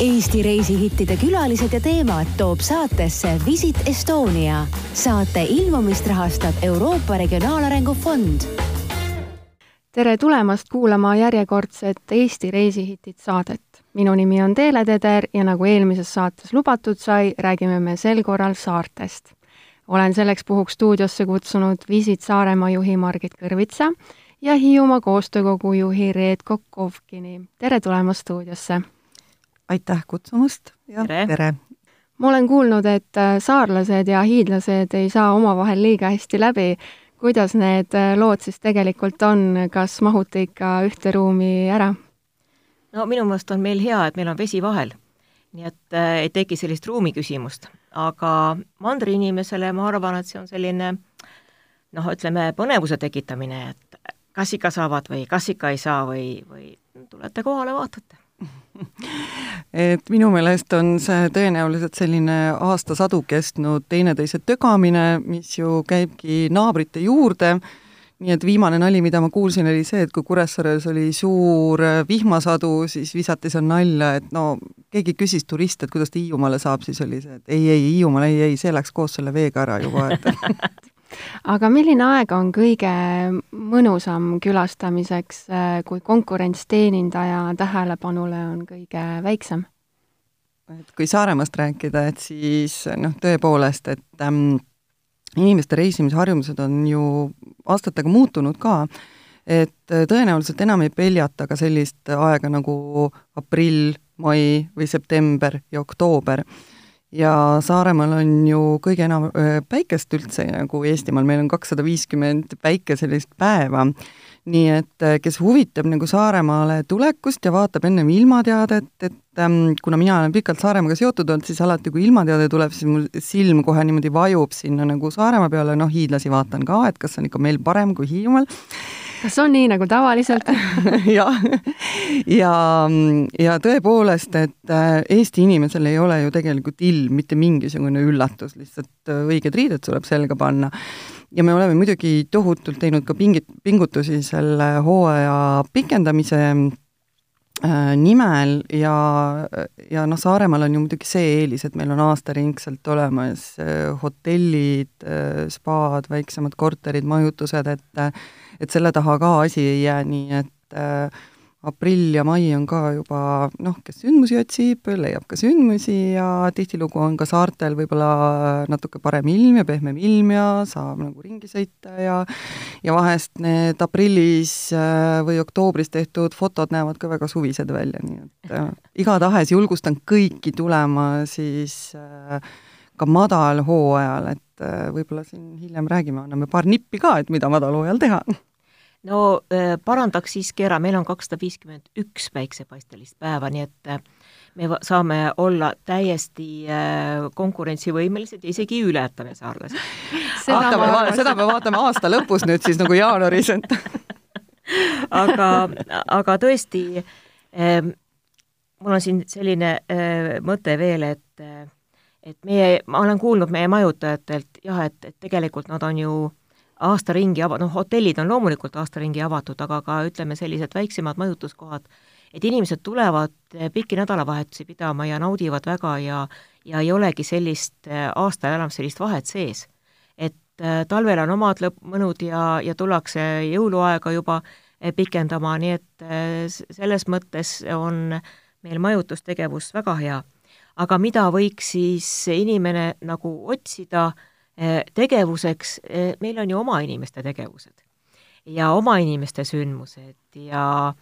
Eesti reisihittide külalised ja teemad toob saatesse Visit Estonia. saate ilmumist rahastab Euroopa Regionaalarengu Fond. tere tulemast kuulama järjekordset Eesti reisihitid saadet. minu nimi on Teele Teder ja nagu eelmises saates lubatud sai, räägime me sel korral saartest. olen selleks puhuks stuudiosse kutsunud Visit Saaremaa juhi Margit Kõrvitsa ja Hiiumaa koostöökogu juhi Reet Kokovkini. tere tulemast stuudiosse! Aitäh kutsumast ja tere, tere.! ma olen kuulnud, et äh, saarlased ja hiidlased ei saa omavahel liiga hästi läbi. kuidas need äh, lood siis tegelikult on, kas mahute ikka ühte ruumi ära? no minu meelest on meil hea, et meil on vesi vahel. nii et äh, ei teki sellist ruumi küsimust, aga mandri inimesele ma arvan, et see on selline noh, ütleme põnevuse tekitamine, et kas ikka saavad või kas ikka ei saa või, või tulete kohale, vaatate et minu meelest on see tõenäoliselt selline aastasadu kestnud teineteise tögamine, mis ju käibki naabrite juurde, nii et viimane nali, mida ma kuulsin, oli see, et kui Kuressaares oli suur vihmasadu, siis visati seal nalja, et no keegi küsis turiste, et kuidas ta Hiiumaale saab, siis oli see, et ei, ei, Hiiumaale ei, ei, see läks koos selle veega ära juba, et aga milline aeg on kõige mõnusam külastamiseks, äh, kui konkurents teenindaja tähelepanule on kõige väiksem? et kui Saaremaast rääkida, et siis noh, tõepoolest, et ähm, inimeste reisimisharjumused on ju aastatega muutunud ka, et äh, tõenäoliselt enam ei peljata ka sellist aega nagu aprill, mai või september ja oktoober ja Saaremaal on ju kõige enam päikest üldse nagu Eestimaal, meil on kakssada viiskümmend päikeselist päeva. nii et kes huvitab nagu Saaremaale tulekust ja vaatab ennem ilmateadet, et ähm, kuna mina olen pikalt Saaremaaga seotud olnud, siis alati, kui ilmateade tuleb, siis mul silm kohe niimoodi vajub sinna nagu Saaremaa peale, noh, hiidlasi vaatan ka, et kas on ikka meil parem kui Hiiumaal kas on nii nagu tavaliselt jah, ja, ja tõepoolest, et äh, Eesti inimesel ei ole ju tegelikult ilm mitte mingisugune üllatus, lihtsalt äh, õiged riided tuleb selga panna. ja me oleme muidugi tohutult teinud ka pingit, pingutusi selle hooaja pikendamise äh, nimel ja, ja noh, Saaremaal on ju muidugi see eelis, et meil on aastaringselt olemas hotellid, spaad, väiksemad korterid, majutused, et et selle taha ka asi ei jää, nii et äh, aprill ja mai on ka juba noh, kes sündmusi otsib, leiab ka sündmusi ja tihtilugu on ka saartel võib-olla natuke parem ilm ja pehmem ilm ja saab nagu ringi sõita ja ja vahest need aprillis äh, või oktoobris tehtud fotod näevad ka väga suvised välja, nii et äh, igatahes julgustan kõiki tulema siis äh, ka madalhooajal, et äh, võib-olla siin hiljem räägime, anname paar nippi ka, et mida madalhooajal teha no äh, parandaks siiski ära, meil on kakssada viiskümmend üks päiksepaistelist päeva, nii et äh, me saame olla täiesti äh, konkurentsivõimelised ja isegi ületame saarlasi. seda, me, seda me vaatame aasta lõpus nüüd siis nagu jaanuaris, et aga, aga tõesti äh,, mul on siin selline äh, mõte veel, et äh, et meie, ma olen kuulnud meie majutajatelt jah, et, et tegelikult nad on ju aasta ringi ava-, noh, hotellid on loomulikult aasta ringi avatud, aga ka ütleme, sellised väiksemad majutuskohad, et inimesed tulevad eh, pikki nädalavahetusi pidama ja naudivad väga ja ja ei olegi sellist eh, aastal enam sellist vahet sees. et eh, talvel on omad lõpp, mõnud ja, ja tullakse jõuluaega juba pikendama, nii et selles mõttes on meil majutustegevus väga hea. aga mida võiks siis inimene nagu otsida äh, tegevuseks, äh, meil on ju oma inimeste tegevused ja oma inimeste sündmused ja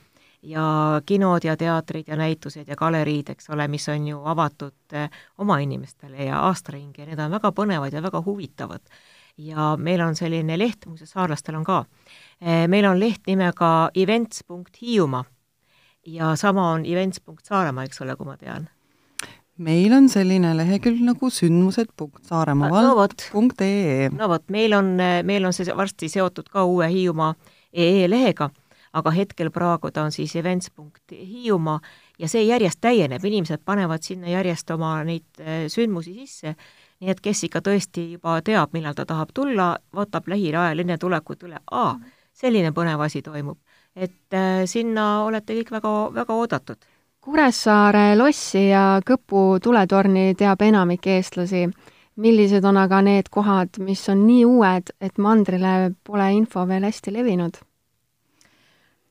ja kinod ja teatrid ja näitused ja galeriid, eks ole, mis on ju avatud äh, oma inimestele ja aastaringi ja need on väga põnevad ja väga huvitavad. ja meil on selline leht, muuseas saarlastel on ka, meil on leht nimega events.hiiumaa ja sama on events.saaremaa, eks ole, kui ma tean meil on selline lehekülg nagu sündmused.saaremaavald.ee. no vot, meil on, meil on see varsti seotud ka uue Hiiumaa EE lehega, aga hetkel praegu ta on siis events.hiiumaa ja see järjest täieneb, inimesed panevad sinna järjest oma neid eh, sündmusi sisse, nii et kes ikka tõesti juba teab, millal ta tahab tulla, vaatab lähiajal enne tulekut üle, aa, selline põnev asi toimub. et äh, sinna olete kõik väga, väga oodatud Kuressaare lossi ja Kõpu tuletorni teab enamik eestlasi. millised on aga need kohad, mis on nii uued, et mandrile pole info veel hästi levinud?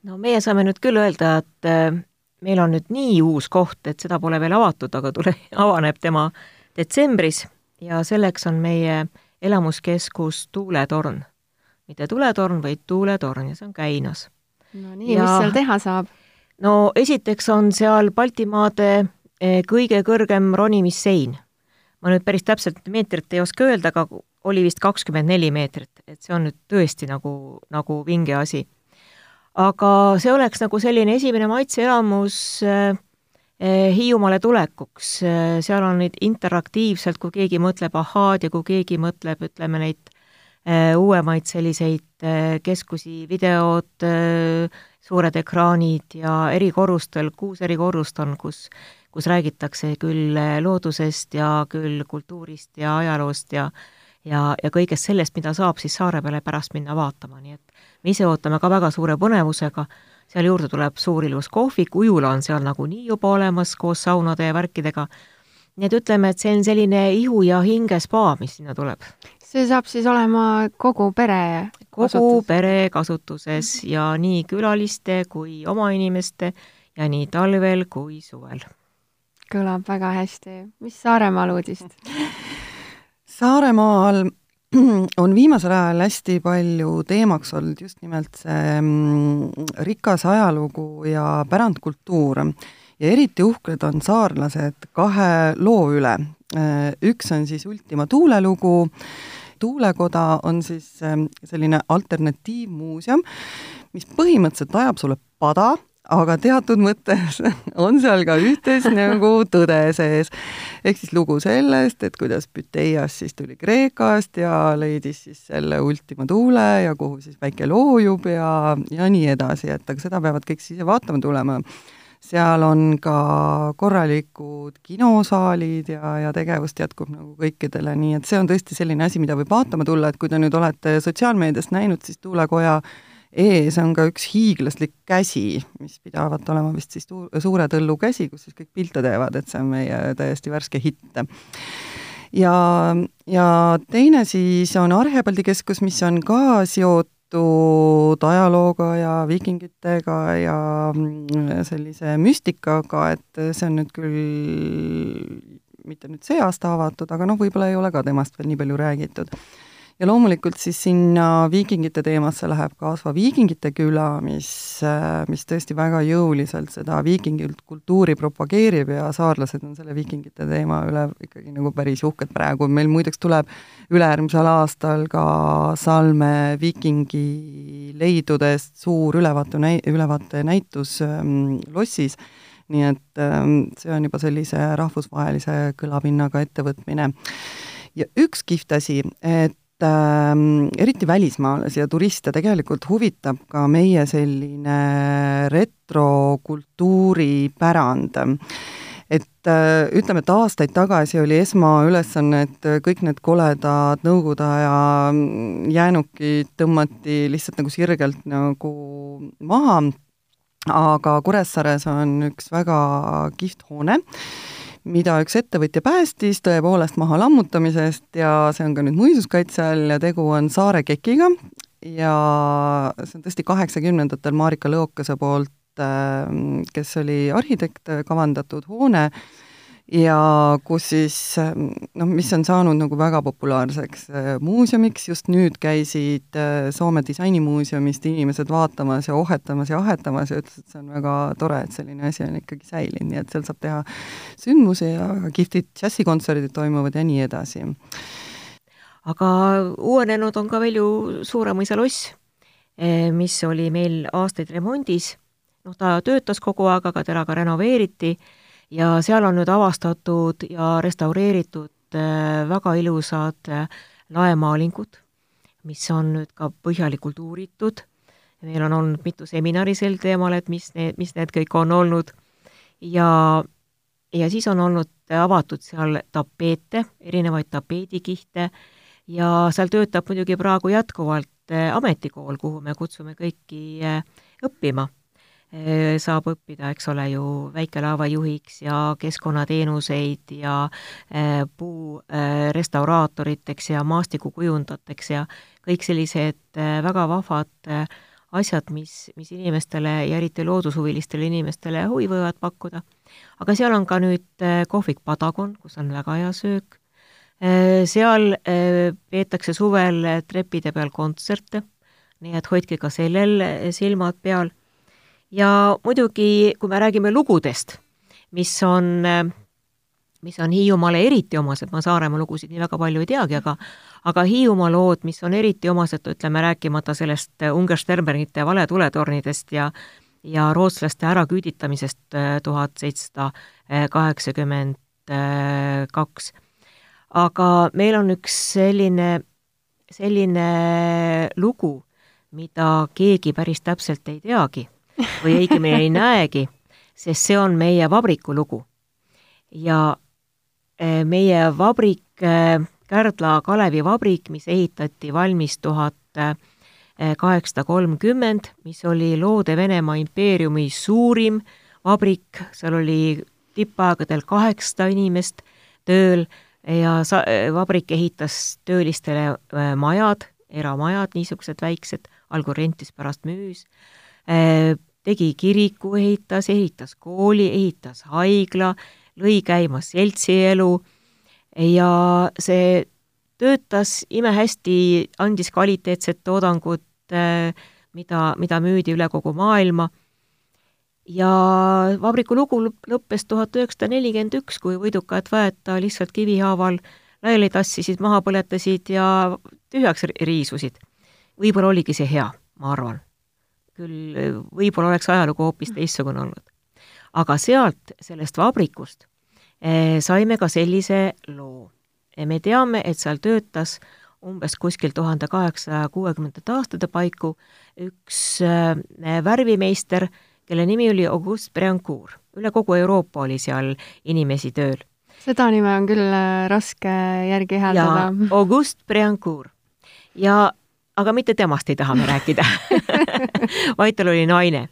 no meie saame nüüd küll öelda, et äh, meil on nüüd nii uus koht, et seda pole veel avatud, aga tule, avaneb tema detsembris ja selleks on meie elamuskeskus Tuuletorn. mitte tuletorn, vaid tuuletorn ja see on Käinas. no nii ja..., mis seal teha saab? No esiteks on seal Baltimaade eh, kõige kõrgem ronimissein. ma nüüd päris täpselt meetrit ei oska öelda, aga oli vist kakskümmend neli meetrit, et see on nüüd tõesti nagu, nagu vinge asi. aga see oleks nagu selline esimene maitseelamus äh, Hiiumaale tulekuks, seal on nüüd interaktiivselt, kui keegi mõtleb ahaad ja kui keegi mõtleb, ütleme neid uuemaid selliseid keskusi, videod, suured ekraanid ja erikorrustel, kuus erikorrust on, kus, kus räägitakse küll loodusest ja küll kultuurist ja ajaloost ja ja, ja kõigest sellest, mida saab siis saare peale pärast minna vaatama, nii et me ise ootame ka väga suure põnevusega, seal juurde tuleb suur ilus kohvik, ujula on seal nagunii juba olemas koos saunade ja värkidega, nii et ütleme, et see on selline ihu ja hinge spa, mis sinna tuleb see saab siis olema kogu pere kogu kasutus. pere kasutuses ja nii külaliste kui oma inimeste ja nii talvel kui suvel. kõlab väga hästi. mis Saaremaal uudist? Saaremaal on viimasel ajal hästi palju teemaks olnud just nimelt see mm, rikas ajalugu ja pärandkultuur ja eriti uhked on saarlased kahe loo üle. Üks on siis Ultima Thule lugu, tuulekoda on siis ähm, selline alternatiivmuuseum, mis põhimõtteliselt ajab sulle pada, aga teatud mõttes on seal ka ühtes nagu tõde sees. ehk siis lugu sellest, et kuidas Püteias siis tuli Kreekast ja leidis siis selle Ultima Thule ja kuhu siis päike loojub ja, ja nii edasi, et aga seda peavad kõik siis vaatama tulema seal on ka korralikud kinosaalid ja, ja tegevust jätkub nagu kõikidele, nii et see on tõesti selline asi, mida võib vaatama tulla, et kui te nüüd olete sotsiaalmeediast näinud, siis tuulekoja ees on ka üks hiiglaslik käsi, mis pidavat olema vist siis Suure Tõllu käsi, kus siis kõik pilte teevad, et see on meie täiesti värske hitt. Ja, ja teine siis on Arhepaldi keskus, mis on ka seotud seotud ajalooga ja viikingitega ja mm, sellise müstikaga, et see on nüüd küll mitte nüüd see aasta avatud, aga noh, võib-olla ei ole ka temast veel nii palju räägitud ja loomulikult siis sinna viikingite teemasse läheb kaasva Viikingite küla, mis, mis tõesti väga jõuliselt seda viikingilt kultuuri propageerib ja saarlased on selle viikingite teema üle ikkagi nagu päris uhked praegu, meil muideks tuleb ülejärgmisel aastal ka Salme viikingi leidudest suur ülevaate näi-, ülevaatenäitus ähm, lossis, nii et ähm, see on juba sellise rahvusvahelise kõlapinnaga ettevõtmine. ja üks kihvt asi, et eriti välismaalasi ja turiste tegelikult huvitab ka meie selline retrokultuuripärand. Et äh, ütleme, et aastaid tagasi oli esmaülesanne, et kõik need koledad Nõukogude aja jäänukid tõmmati lihtsalt nagu sirgelt nagu maha, aga Kuressaares on üks väga kihvt hoone, mida üks ettevõtja päästis tõepoolest maha lammutamisest ja see on ka nüüd muinsuskaitse all ja tegu on Saare kekiga. Ja see on tõesti kaheksakümnendatel Marika Lõokase poolt, äh, kes oli arhitekt, kavandatud hoone ja kus siis noh, mis on saanud nagu väga populaarseks äh, muuseumiks, just nüüd käisid äh, Soome disainimuuseumist inimesed vaatamas ja ohetamas ja ahetamas ja ütlesid, et see on väga tore, et selline asi on ikkagi säilinud, nii et seal saab teha sündmusi ja väga kihvtid džässikontserdid toimuvad ja nii edasi. aga uuenenud on ka veel ju Suuremõisa loss, eh, mis oli meil aastaid remondis, noh, ta töötas kogu aeg, aga teda ka renoveeriti ja seal on nüüd avastatud ja restaureeritud äh, väga ilusad äh, laemaalingud, mis on nüüd ka põhjalikult uuritud, meil on olnud mitu seminari sel teemal, et mis need, mis need kõik on olnud. Ja, ja siis on olnud avatud seal tapeete, erinevaid tapeedikihte ja seal töötab muidugi praegu jätkuvalt äh, ametikool, kuhu me kutsume kõiki õppima saab õppida, eks ole ju, väikelaevajuhiks ja keskkonnateenuseid ja puu restauraatoriteks ja maastikukujundajateks ja kõik sellised väga vahvad asjad, mis, mis inimestele ja eriti loodushuvilistele inimestele huvi võivad pakkuda. aga seal on ka nüüd kohvik Padagon, kus on väga hea söök, seal peetakse suvel trepide peal kontserte nii et hoidke ka sellel eh, silmad peal. Ja muidugi, kui me räägime lugudest, mis on, mis on Hiiumaale eriti omased, ma Saaremaa lugusid nii väga palju ei teagi, aga aga Hiiumaa lood, mis on eriti omased, ütleme, rääkimata sellest Ungersternbergite valetuletornidest ja ja rootslaste äraküüditamisest tuhat seitsesada kaheksakümmend kaks. aga meil on üks selline, selline lugu, mida keegi päris täpselt ei teagi või õigemini ei näegi, sest see on meie vabriku lugu. ja eh, meie vabrik, eh, Kärdla Kalevi vabrik, mis ehitati valmis tuhat eh, kaheksasada kolmkümmend, mis oli Loode Venemaa impeeriumi suurim vabrik, seal oli tippaegadel kaheksasada inimest tööl ja sa-, vabrik ehitas töölistele majad, eramajad, niisugused väiksed, algul rentis, pärast müüs, tegi kiriku, ehitas, ehitas kooli, ehitas haigla, lõi käima seltsielu ja see töötas imehästi, andis kvaliteetset toodangut, äh, mida, mida müüdi üle kogu maailma ja vabriku lugu lõppes tuhat üheksasada nelikümmend üks, kui võidukad väed ta lihtsalt kivihaaval laiali tassisid, maha põletasid ja tühjaks riisusid võib-olla oligi see hea, ma arvan. Küll võib-olla oleks ajalugu hoopis teistsugune olnud. aga sealt, sellest vabrikust eh, saime ka sellise loo. me teame, et seal töötas umbes kuskil tuhande kaheksasaja kuuekümnendate aastate paiku üks eh, värvimeister, kelle nimi oli Auguste Breancourt. üle kogu Euroopa oli seal inimesi tööl. seda nime on küll eh, raske järgi hääldada. Auguste Breancourt. ja aga mitte temast ei taha me rääkida vaid tal oli naine,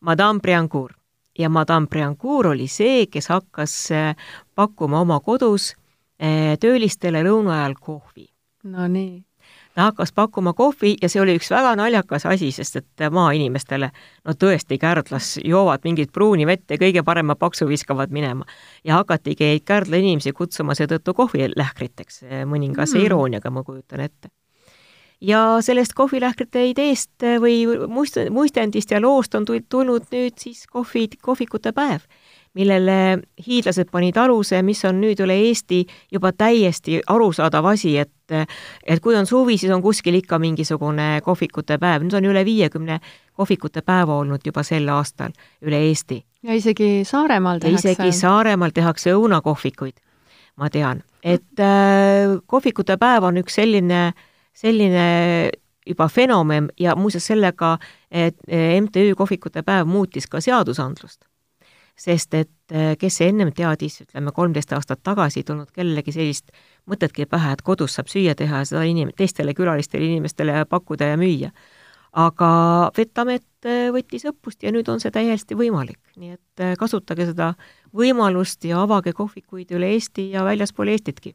Madame Briancourt. ja Madame Briancourt oli see, kes hakkas äh, pakkuma oma kodus äh, töölistele lõuna ajal kohvi. Nonii ta hakkas pakkuma kohvi ja see oli üks väga naljakas asi, sest et maainimestele, no tõesti, Kärdlas joovad mingit pruuni vett ja kõige parema paksu viskavad minema. ja hakatigi Kärdla inimesi kutsuma seetõttu kohvilähkriteks, mõningase mm. irooniaga, ma kujutan ette ja sellest kohvilähkrite ideest või muist-, muistendist ja loost on tulnud nüüd siis kohvi, kohvikute päev, millele hiidlased panid aluse, mis on nüüd üle Eesti juba täiesti arusaadav asi, et et kui on suvi, siis on kuskil ikka mingisugune kohvikute päev, nüüd on üle viiekümne kohvikute päeva olnud juba sel aastal üle Eesti. ja isegi Saaremaal tehakse. isegi Saaremaal tehakse õunakohvikuid, ma tean, et äh, kohvikute päev on üks selline äh, selline juba fenomen ja muuseas sellega, et eh, MTÜ Kohvikute päev muutis ka seadusandlust. sest et eh, kes ennem teadis, ütleme kolmteist aastat tagasi, ei tulnud kellelegi sellist mõtetki pähe, et kodus saab süüa teha ja seda inim-, teistele külalistele inimestele pakkuda ja müüa. aga Vetamet eh, võttis õppust ja nüüd on see täiesti võimalik, nii et kasutage seda võimalust ja avage kohvikuid üle Eesti ja väljaspool Eestitki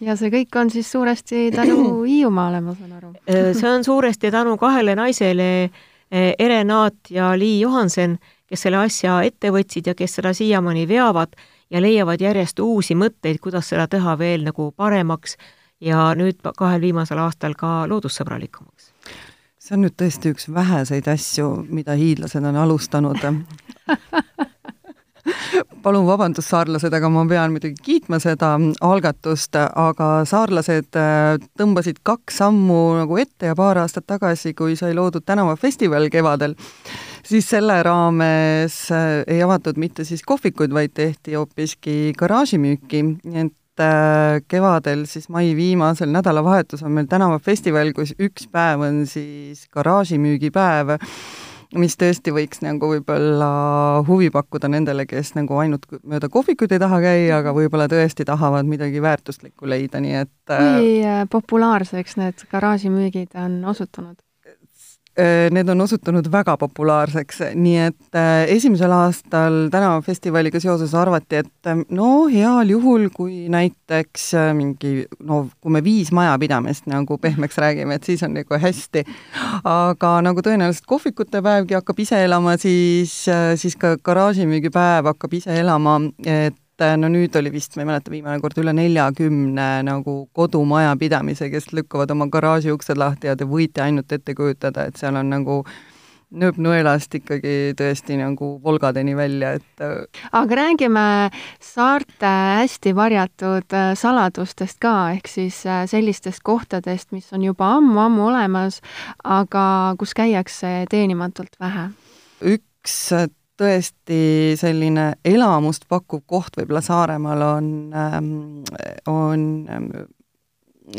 ja see kõik on siis suuresti tänu Hiiumaale, ma saan aru äh, see on suuresti tänu kahele naisele, äh, Ere Naat ja Lii Johansen, kes selle asja ette võtsid ja kes seda siiamaani veavad ja leiavad järjest uusi mõtteid, kuidas seda teha veel nagu paremaks ja nüüd kahel viimasel aastal ka loodussõbralikumaks. see on nüüd tõesti üks väheseid asju, mida hiidlased on alustanud palun vabandust, saarlased, aga ma pean muidugi kiitma seda algatust, aga saarlased äh, tõmbasid kaks sammu nagu ette ja paar aastat tagasi, kui sai loodud tänavafestival kevadel, siis selle raames äh, ei avatud mitte siis kohvikuid, vaid tehti hoopiski garaažimüüki, et äh, kevadel, siis mai viimasel nädalavahetusel on meil tänavafestival, kus üks päev on siis garaažimüügipäev mis tõesti võiks nagu võib-olla huvi pakkuda nendele, kes nagu ainult mööda kohvikuid ei taha käia, aga võib-olla tõesti tahavad midagi väärtuslikku leida, nii et kui äh, populaarseks need garaažimüügid on osutunud? Need on osutunud väga populaarseks, nii et esimesel aastal tänavafestivaliga seoses arvati, et no heal juhul, kui näiteks mingi no kui me viis majapidamist nagu pehmeks räägime, et siis on nagu hästi, aga nagu tõenäoliselt kohvikute päevgi hakkab ise elama, siis, siis ka garaažimüügipäev hakkab ise elama, et et no nüüd oli vist, ma ei mäleta, viimane kord üle neljakümne nagu kodumajapidamise, kes lükkavad oma garaaži uksed lahti ja te võite ainult ette kujutada, et seal on nagu nööp nõelast ikkagi tõesti nagu Volgadeni välja, et äh, aga räägime saarte hästi varjatud äh, saladustest ka, ehk siis äh, sellistest kohtadest, mis on juba ammu-ammu olemas, aga kus käiakse teenimatult vähe? üks tõesti selline elamust pakkuv koht võib-olla Saaremaal on, ähm, on ähm,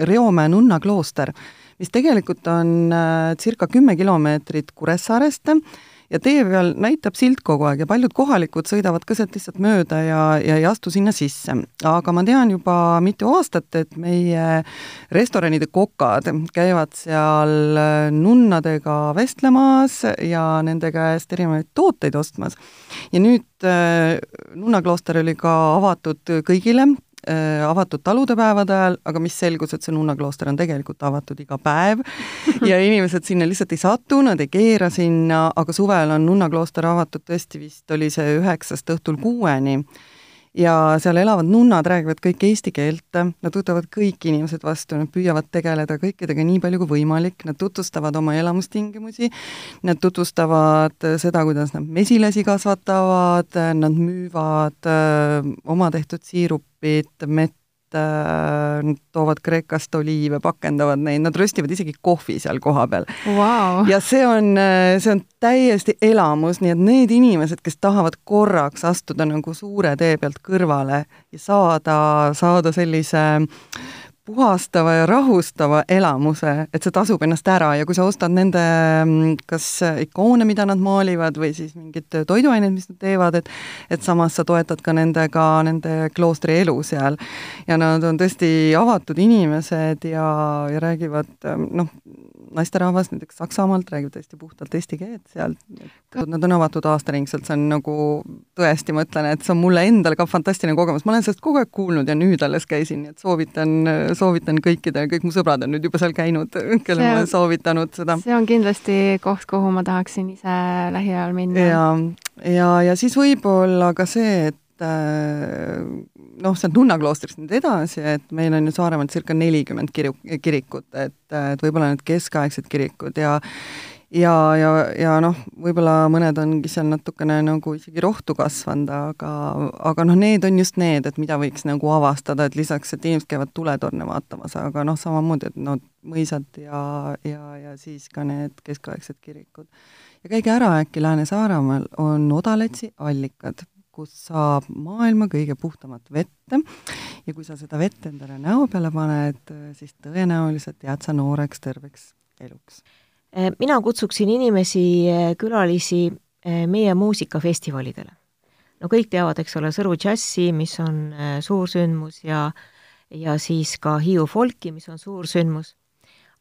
Reomäe nunna klooster, mis tegelikult on äh, circa kümme kilomeetrit Kuressaarest ja tee peal näitab silt kogu aeg ja paljud kohalikud sõidavad ka sealt lihtsalt mööda ja, ja ei astu sinna sisse. aga ma tean juba mitu aastat, et meie restoranide kokad käivad seal nunnadega vestlemas ja nende käest erinevaid tooteid ostmas. ja nüüd äh, nunnaklooster oli ka avatud kõigile äh, avatud taludepäevade ajal, aga mis selgus, et see nunnaklooster on tegelikult avatud iga päev. Ja inimesed sinna lihtsalt ei satu, nad ei keera sinna, aga suvel on nunnaklooster avatud tõesti vist oli see üheksast õhtul kuueni ja seal elavad nunnad räägivad kõik eesti keelt, nad võtavad kõik inimesed vastu, nad püüavad tegeleda kõikidega nii palju kui võimalik, nad tutvustavad oma elamustingimusi, nad tutvustavad seda, kuidas nad mesilasi kasvatavad, nad müüvad öö, oma tehtud siirupit, mett, äh, toovad Kreekast oliive, pakendavad neid, nad röstivad isegi kohvi seal kohapeal wow.. ja see on, äh, see on täiesti elamus, nii et need inimesed, kes tahavad korraks astuda nagu suure tee pealt kõrvale ja saada, saada sellise puhastava ja rahustava elamuse, et see tasub ennast ära ja kui sa ostad nende mm, kas ikoone, mida nad maalivad, või siis mingid toiduained, mis nad teevad, et et samas sa toetad ka nendega, nende kloostri elu seal. ja nad on tõesti avatud inimesed ja, ja räägivad noh, naisterahvas näiteks Saksamaalt räägib tõesti puhtalt eesti keelt seal, nad on avatud aastaringselt, see on nagu tõesti, ma ütlen, et see on mulle endale ka fantastiline kogemus, ma olen sellest kogu aeg kuulnud ja nüüd alles käisin, nii et soovitan, soovitan kõikidele, kõik mu sõbrad on nüüd juba seal käinud, kellele ma olen soovitanud seda. see on kindlasti koht, kuhu ma tahaksin ise lähiajal minna. ja, ja, ja siis võib-olla ka see, et äh, noh, sealt Nunna kloostrist nüüd edasi, et meil on ju Saaremaal circa nelikümmend kiru-, kirikut, et, et võib-olla need keskaegsed kirikud ja ja, ja, ja noh, võib-olla mõned ongi seal natukene nagu isegi rohtu kasvanud, aga, aga noh, need on just need, et mida võiks nagu avastada, et lisaks, et inimesed käivad tuletorne vaatamas, aga noh, samamoodi, et no mõisad ja, ja, ja siis ka need keskaegsed kirikud. ja käige ära äkki Lääne-Saaremaal, on Odaletsi allikad kus saab maailma kõige puhtamat vett ja kui sa seda vett endale näo peale paned, siis tõenäoliselt jääd sa nooreks terveks eluks. Eh, mina kutsuksin inimesi, eh, külalisi eh, meie muusikafestivalidele. no kõik teavad, eks ole, Sõru džässi, mis on suursündmus ja ja siis ka Hiiu folki, mis on suursündmus.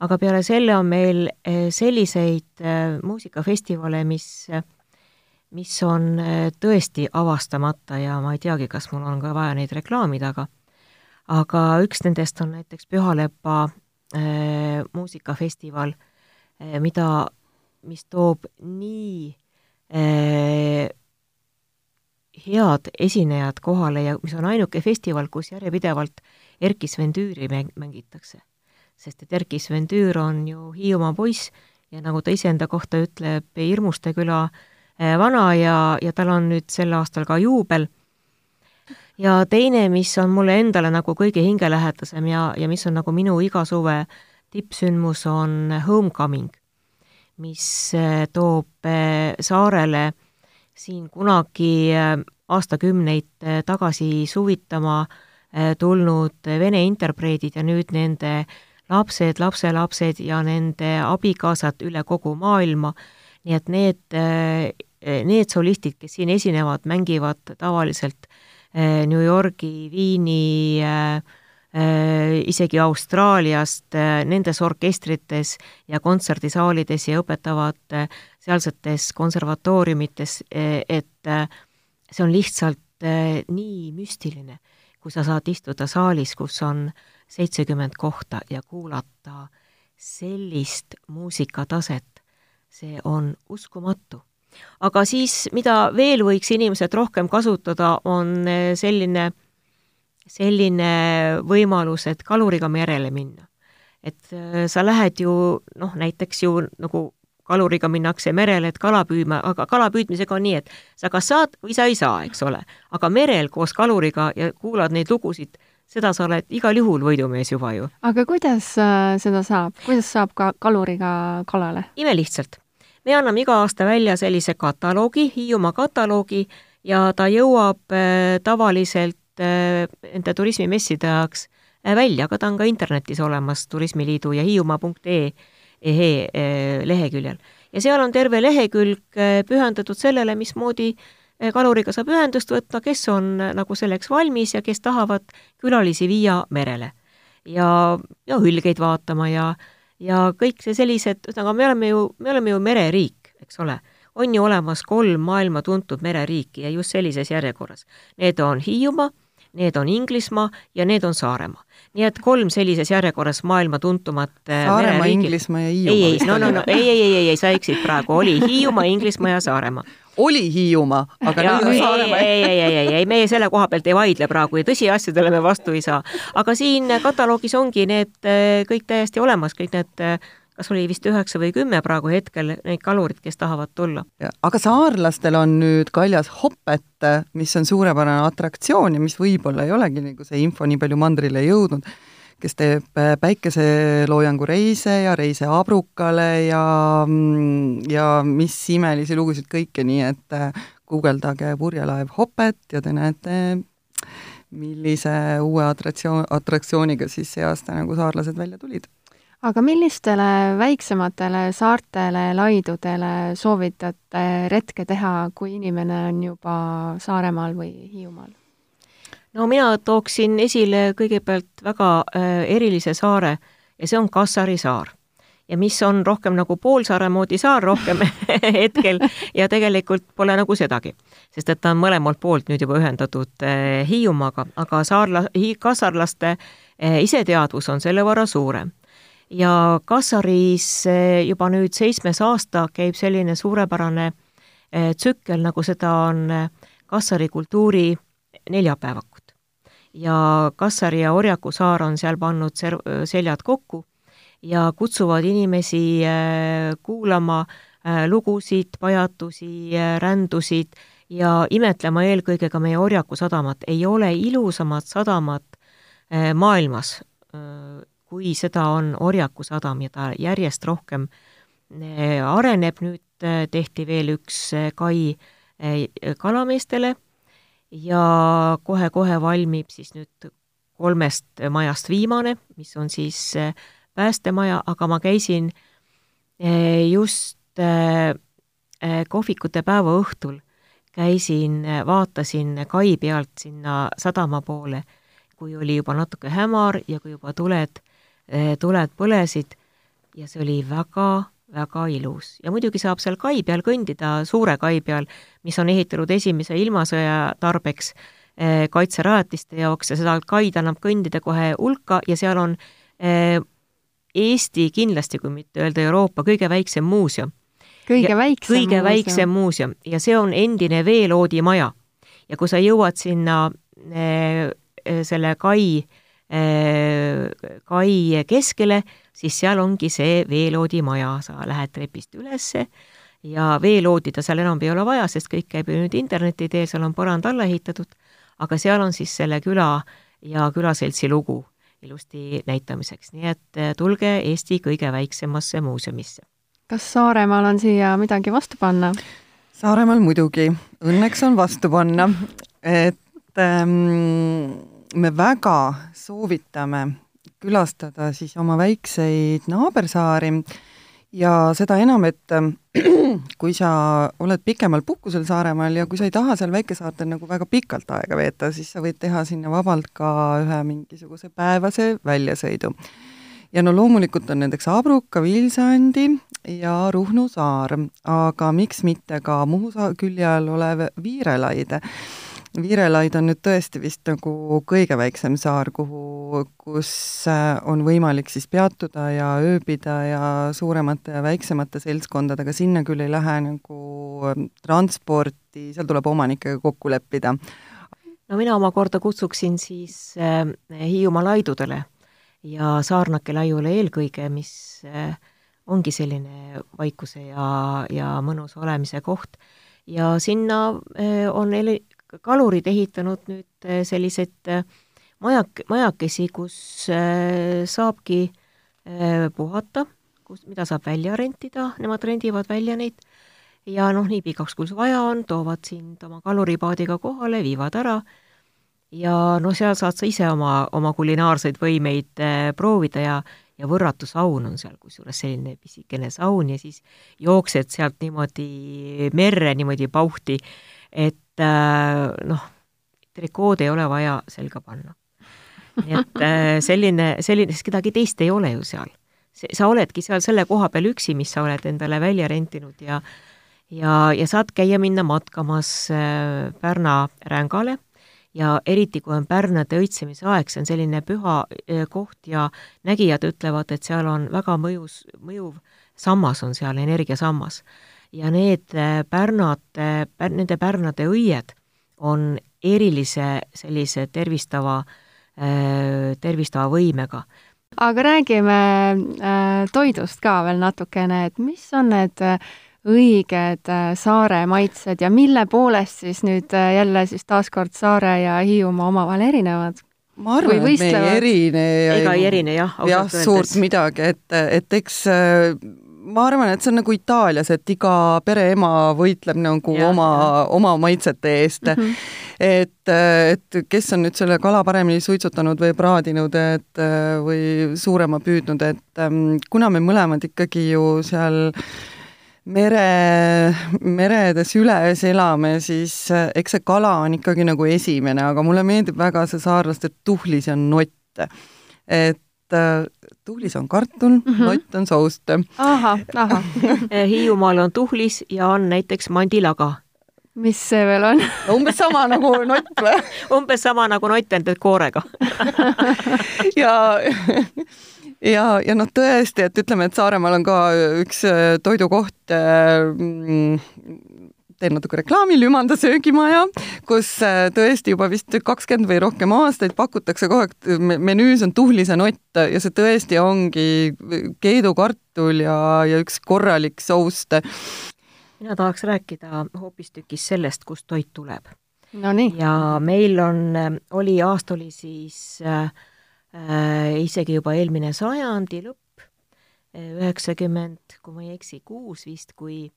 aga peale selle on meil selliseid muusikafestivale, mis mis on äh, tõesti avastamata ja ma ei teagi, kas mul on ka vaja neid reklaamida, aga aga üks nendest on näiteks Pühalepa äh, muusikafestival äh,, mida, mis toob nii äh, head esinejad kohale ja mis on ainuke festival, kus järjepidevalt Erki Svendüüri mäng-, mängitakse. sest et Erki Svendüür on ju Hiiumaa poiss ja nagu ta iseenda kohta ütleb, Hirmuste küla äh, vana ja, ja tal on nüüd sel aastal ka juubel. ja teine, mis on mulle endale nagu kõige hingelähedasem ja, ja mis on nagu minu iga suve tippsündmus, on Homecoming, mis eh, toob eh, saarele siin kunagi aastakümneid tagasi suvitama tulnud vene interpreedid ja nüüd nende lapsed, lapselapsed ja nende abikaasad üle kogu maailma, nii et need need solistid, kes siin esinevad, mängivad tavaliselt eh, New Yorgi, Viini, eh, isegi Austraaliast nendes orkestrites ja kontserdisaalides ja õpetavad sealsetes konservatooriumites, et see on lihtsalt nii müstiline, kui sa saad istuda saalis, kus on seitsekümmend kohta ja kuulata sellist muusikataset, see on uskumatu. Aga siis, mida veel võiks inimesed rohkem kasutada, on selline äh, selline võimalus, et kaluriga merele minna. et äh, sa lähed ju noh, näiteks ju nagu kaluriga minnakse merele, et kala püüma, aga kala püüdmisega on nii, et sa kas saad või sa ei saa, eks ole. aga merel koos kaluriga ja kuulad neid lugusid, seda sa oled igal juhul võidumees juba ju. aga kuidas äh, seda saab, kuidas saab ka kaluriga kalale? imelihtsalt. Me anname iga aasta välja sellise kataloogi, Hiiumaa kataloogi, ja ta jõuab äh, tavaliselt nende turismimesside ajaks äh, välja, aga ta on ka internetis olemas Turismiliidu ja hiiumaa.ee leheküljel. ja seal on terve lehekülg äh, pühendatud sellele, mismoodi äh, kaluriga saab ühendust võtta, kes on nagu selleks valmis ja kes tahavad külalisi viia merele. ja, ja hülgeid vaatama ja, ja kõik see sellised, ühesõnaga me oleme ju, me oleme ju mereriik, eks ole on ju olemas kolm maailma tuntud mereriiki ja just sellises järjekorras. Need on Hiiumaa, need on Inglismaa ja need on Saaremaa. nii et kolm sellises järjekorras maailma tuntumat äh, Saaremaa, Inglismaa ja Hiiumaa. ei, ei, no, no, no ei, ei, ei, ei, ei, sa eksid praegu, oli Hiiumaa, Inglismaa ja Saaremaa oli Hiiumaa, aga ja, nüüd on Saaremaa. ei, ei, ei, ei, ei, meie selle koha pealt ei vaidle praegu ja tõsiasjadele me vastu ei saa. aga siin kataloogis ongi need äh, kõik täiesti olemas, kõik need äh, kas oli vist üheksa või kümme praegu hetkel neid kalurid, kes tahavad tulla. aga saarlastel on nüüd kaljas Hopet, mis on suurepärane atraktsioon ja mis võib-olla ei olegi nagu see info nii palju mandrile jõudnud, kes teeb äh, päikeseloojangu reise ja reise Abrukale ja, mm, ja mis imelisi lugusid kõike, nii et äh, guugeldage purjelaev Hopet ja te näete, millise uue atraktsioon, atraktsiooniga siis see aasta nagu saarlased välja tulid aga millistele väiksematele saartele, laidudele soovitate retke teha, kui inimene on juba Saaremaal või Hiiumaal? No mina tooksin esile kõigepealt väga äh, erilise saare ja see on Kassari saar. ja mis on rohkem nagu poolsaare moodi saar rohkem hetkel ja tegelikult pole nagu sedagi, sest et ta on mõlemalt poolt nüüd juba ühendatud äh, Hiiumaaga, aga saarla-, kassarlaste äh, iseteadvus on selle võrra suurem ja Kassaris eh, juba nüüd seitsmes aasta käib selline suurepärane eh, tsükkel, nagu seda on eh, Kassari kultuuri neljapäevakut. Ja Kassari ja Orjaku saar on seal pannud ser-, seljad kokku ja kutsuvad inimesi kuulama lugusid, pajatusi, rändusid ja imetlema eelkõige ka meie Orjaku sadamat. ei ole ilusamat sadamat maailmas kui seda on Orjaku sadam ja ta järjest rohkem areneb, nüüd eh, tehti veel üks kai kalameestele ja kohe-kohe valmib siis nüüd kolmest majast viimane, mis on siis päästemaja, aga ma käisin just kohvikute päeva õhtul, käisin, vaatasin kai pealt sinna sadama poole, kui oli juba natuke hämar ja kui juba tuled Eh, tuled põlesid. Ja see oli väga-väga ilus. ja muidugi saab seal kai peal kõndida, suure kai peal, mis on ehitatud esimese ilmasõja tarbeks eh, kaitserajatiste jaoks ja seda kaid annab kõndida kohe hulka ja seal on eh, Eesti kindlasti, kui mitte öelda Euroopa, kõige väiksem muuseum. kõige väiksem kõige muuseum. väiksem muuseum ja see on endine veeloodimaja. ja kui sa jõuad sinna selle kai Äh, kai keskele, siis seal ongi see veeloodimaja, sa lähed trepist ülesse ja veeloodi ta seal enam ei ole vaja, sest kõik käib ju nüüd interneti teel, seal on põrand alla ehitatud, aga seal on siis selle küla ja külaseltsi lugu ilusti näitamiseks, nii et äh, tulge Eesti kõige väiksemasse muuseumisse. kas Saaremaal on siia midagi vastu panna? Saaremaal muidugi, õnneks on vastu panna, et ähm, me väga soovitame külastada siis oma väikseid naabersaari ja seda enam, et kui sa oled pikemal puhkusel Saaremaal ja kui sa ei taha seal väikesaartel nagu väga pikalt aega veeta, siis sa võid teha sinna vabalt ka ühe mingisuguse päevase väljasõidu. ja no loomulikult on nendeks Abruka, Vilsandi ja Ruhnu saar, aga miks mitte ka Muhu külje all olev Viirelaide Virelaid on nüüd tõesti vist nagu kõige väiksem saar, kuhu, kus äh, on võimalik siis peatuda ja ööbida ja suuremate ja väiksemate seltskondadega, sinna küll ei lähe nagu ähm, transporti, seal tuleb omanikega kokku leppida. no mina omakorda kutsuksin siis äh, Hiiumaa laidudele ja Saarnake laiule eelkõige, mis äh, ongi selline vaikuse ja, ja mõnusa olemise koht ja sinna äh, on kalurid ehitanud nüüd äh, selliseid äh, majak-, majakesi, kus äh, saabki puhata, kus, mida saab välja rentida, nemad rendivad välja neid, ja noh, nii pikaks, kui vaja on, toovad sind oma kaluripaadiga kohale, viivad ära. Ja noh, seal saad sa ise oma, oma kulinaarseid võimeid proovida ja ja võrratu saun on seal, kusjuures selline pisikene saun ja siis jooksed sealt niimoodi merre niimoodi pauhti, et noh, trikood ei ole vaja selga panna. nii et äh, selline, selline, sest kedagi teist ei ole ju seal. sa oledki seal selle koha peal üksi, mis sa oled endale välja rentinud ja ja, ja saad käia minna matkamas äh, Pärna rängale ja eriti, kui on pärnade õitsemise aeg, see on selline püha koht ja nägijad ütlevad, et seal on väga mõjus, mõjuv sammas on seal, energiasammas ja need äh, pärnad, äh, nende pärnade õied on erilise sellise tervistava, äh, tervistava võimega. aga räägime toidust ka veel natukene, et mis on need õiged saare maitsed ja mille poolest siis nüüd jälle siis taaskord Saare ja Hiiumaa omavahel erinevad? ma arvan, et me ei erine. ega ei erine jah. jah, suurt midagi, et, et eks ma arvan, et see on nagu Itaalias, et iga pereema võitleb nagu ja, oma, oma maitsete eest mm. -hmm. et, et kes on nüüd selle kala paremini suitsutanud või praadinud, et või suurema püüdnud, et ähm, kuna me mõlemad ikkagi ju seal mere, meredes üles elame, siis äh, eks see kala on ikkagi nagu esimene, aga mulle meeldib väga see saarlaste tuhlis ja nott. et äh, tuhlis on kartul mm, -hmm. nott on soust. ahah, ahah Hiiumaal on tuhlis ja on näiteks mandilaga. mis see veel on no umbes sama nagu nott või umbes sama nagu nott, ainult koorega ja ja, ja noh, tõesti, et ütleme, et Saaremaal on ka üks äh, toidukoht äh, teen natuke reklaami, Lümanda söögimaja, kus äh, tõesti juba vist kakskümmend või rohkem aastaid pakutakse kogu aeg, menüüs on tuhlisenott ja see tõesti ongi keedukartul ja, ja üks korralik soust. mina tahaks rääkida hoopistükkis sellest, kust toit tuleb. Nonii. ja meil on, oli, aasta oli siis äh, äh, isegi juba eelmine sajandi lõpp, üheksakümmend, kui ma ei eksi, kuus vist, kui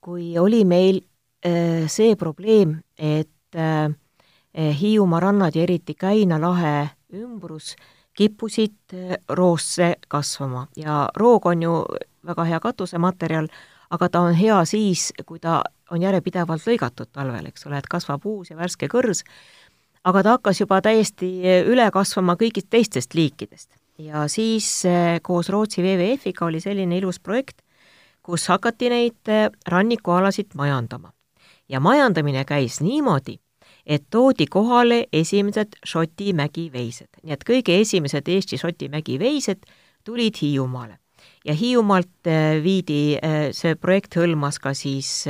kui oli meil äh, see probleem, et äh, Hiiumaa rannad ja eriti Käina lahe ümbrus kippusid äh, roosse kasvama ja roog on ju väga hea katusematerjal, aga ta on hea siis, kui ta on järjepidevalt lõigatud talvel, eks ole, et kasvab uus ja värske kõrs, aga ta hakkas juba täiesti üle kasvama kõigist teistest liikidest. ja siis koos Rootsi WWF-iga oli selline ilus projekt, kus hakati neid eh, rannikualasid majandama. ja majandamine käis niimoodi, et toodi kohale esimesed Šoti mägiveised, nii et kõige esimesed Eesti Šoti mägiveised tulid Hiiumaale. ja Hiiumaalt eh, viidi, eh, see projekt hõlmas ka siis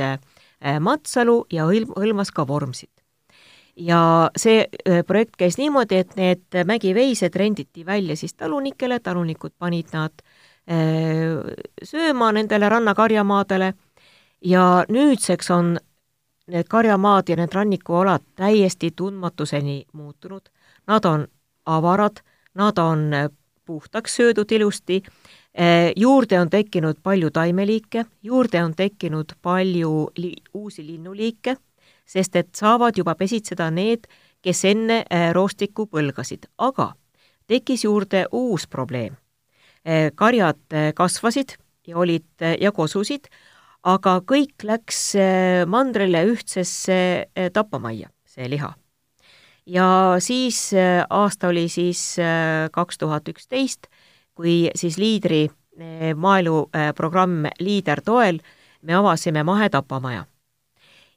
Matsalu ja hõlmas ka Vormsit. ja see projekt käis niimoodi, et need mägiveised renditi välja siis talunikele, talunikud panid nad Äh, sööma nendele rannakarjamaadele. Ja nüüdseks on need karjamaad ja need rannikualad täiesti tundmatuseni muutunud. Nad on avarad, nad on puhtaks söödud ilusti, äh, juurde on tekkinud palju taimeliike, juurde on tekkinud palju li uusi linnuliike, sest et saavad juba pesitseda need, kes enne äh, roostikku põlgasid, aga tekkis juurde uus probleem karjad eh, kasvasid ja olid ja kosusid, aga kõik läks mandrile ühtsesse tapamajja, see liha. ja siis aasta oli siis kaks tuhat üksteist, kui siis liidri maaeluprogramm Liider toel me avasime mahetapamaja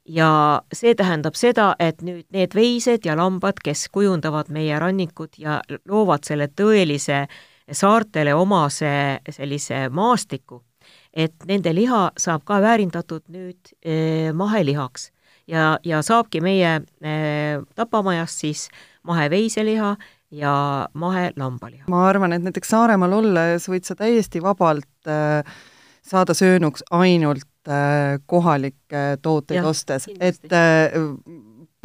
ja see tähendab seda, et nüüd need veised ja lambad, kes kujundavad meie rannikud ja loovad selle tõelise saartele omase sellise maastiku, et nende liha saab ka väärindatud nüüd eh, mahelihaks. Ja, ja saabki meie eh, tapamajast siis maheveiseliha ja mahelambaliha. ma arvan, et näiteks Saaremaal olles võid sa täiesti vabalt äh, saada söönuks ainult Äh, kohalikke tooteid ostes, et äh,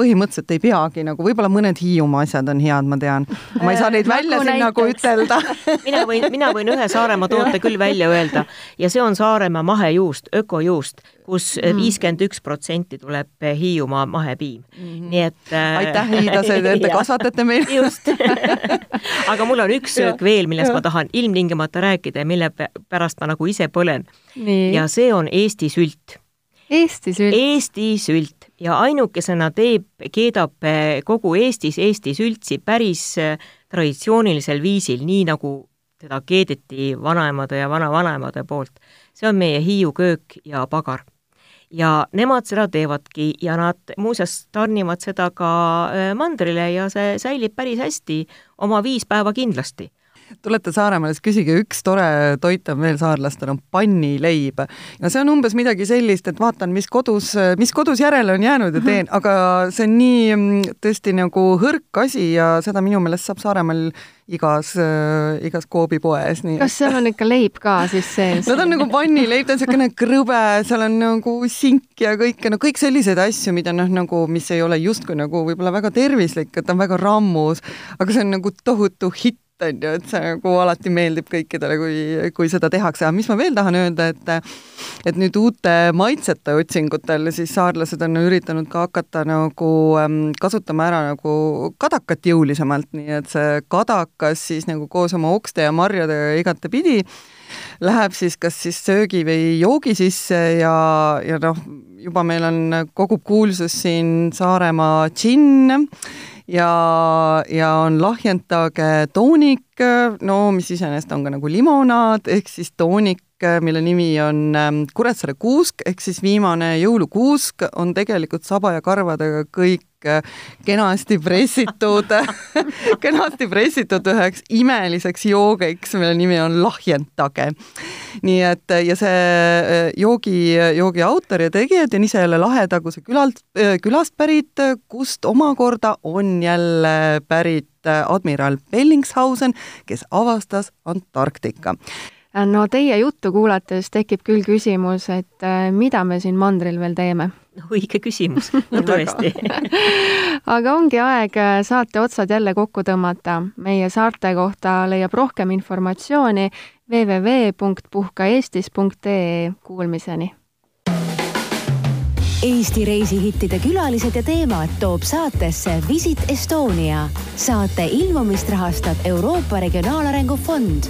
põhimõtteliselt ei peagi nagu, võib-olla mõned Hiiumaa asjad on head, ma tean. ma ei saa neid välja nagu siin nagu ütelda mina võin, mina võin ühe Saaremaa toote küll välja öelda ja see on Saaremaa mahejuust, ökojuust, kus mm. viiskümmend üks protsenti tuleb Hiiumaa mahepiim mm. -hmm. nii et äh, aitäh, hiidlased, et te kasvatate meil just aga mul on üks söök veel, millest ma tahan ilmtingimata rääkida ja mille pärast ma nagu ise põlen. ja see on Eesti sült Eesti sült. Eesti sült ja ainukesena teeb, keedab eh, kogu Eestis Eesti sültsi päris eh, traditsioonilisel viisil, nii nagu teda keedeti vanaemade ja vanavanaemade poolt. see on meie Hiiu köök ja pagar. ja nemad seda teevadki ja nad muuseas tarnivad seda ka eh, mandrile ja see säilib päris hästi, oma viis päeva kindlasti tulete Saaremaale, siis küsige, üks tore toit on veel saarlastel, on pannileib. ja see on umbes midagi sellist, et vaatan, mis kodus, mis kodus järele on jäänud ja teen, aga see on nii mm, tõesti nagu hõrk asi ja seda minu meelest saab Saaremaal igas äh,, igas koobipoes. kas seal on ikka leib ka siis sees? no ta on nagu pannileib, ta on niisugune krõbe, seal on nagu sink ja kõike, no kõik selliseid asju, mida noh, nagu, mis ei ole justkui nagu võib-olla väga tervislik, et ta on väga rammus, aga see on nagu tohutu hitt on ju, et see nagu alati meeldib kõikidele, kui, kui seda tehakse, aga mis ma veel tahan öelda, et et nüüd uute maitsete otsingutel siis saarlased on üritanud ka hakata nagu ähm, kasutama ära nagu kadakat jõulisemalt, nii et see kadakas siis nagu koos oma okste ja marjadega igatepidi läheb siis kas siis söögi või joogi sisse ja, ja noh, juba meil on, kogub kuulsus siin Saaremaa džinn ja, ja on lahjendage toonik, no mis iseenesest on ka nagu limonaad, ehk siis toonik, mille nimi on ähm, Kuressaare kuusk, ehk siis viimane jõulukuusk on tegelikult saba ja karvadega kõik kenasti pressitud kenasti pressitud üheks imeliseks joogiks, mille nimi on lahjentage. nii et ja see äh, joogi, joogi autor ja tegijad on ise jälle Lahetaguse külalt, äh, külast pärit, kust omakorda on jälle pärit admiral Bellingshausen, kes avastas Antarktika no teie juttu kuulates tekib küll küsimus, et mida me siin mandril veel teeme õige küsimus, no tõesti aga ongi aeg äh, saate otsad jälle kokku tõmmata. meie saarte kohta leiab rohkem informatsiooni www.puhkaeestis.ee. Kuulmiseni! Eesti reisihittide külalised ja teemad toob saatesse Visit Estonia. saate ilmumist rahastab Euroopa Regionaalarengu Fond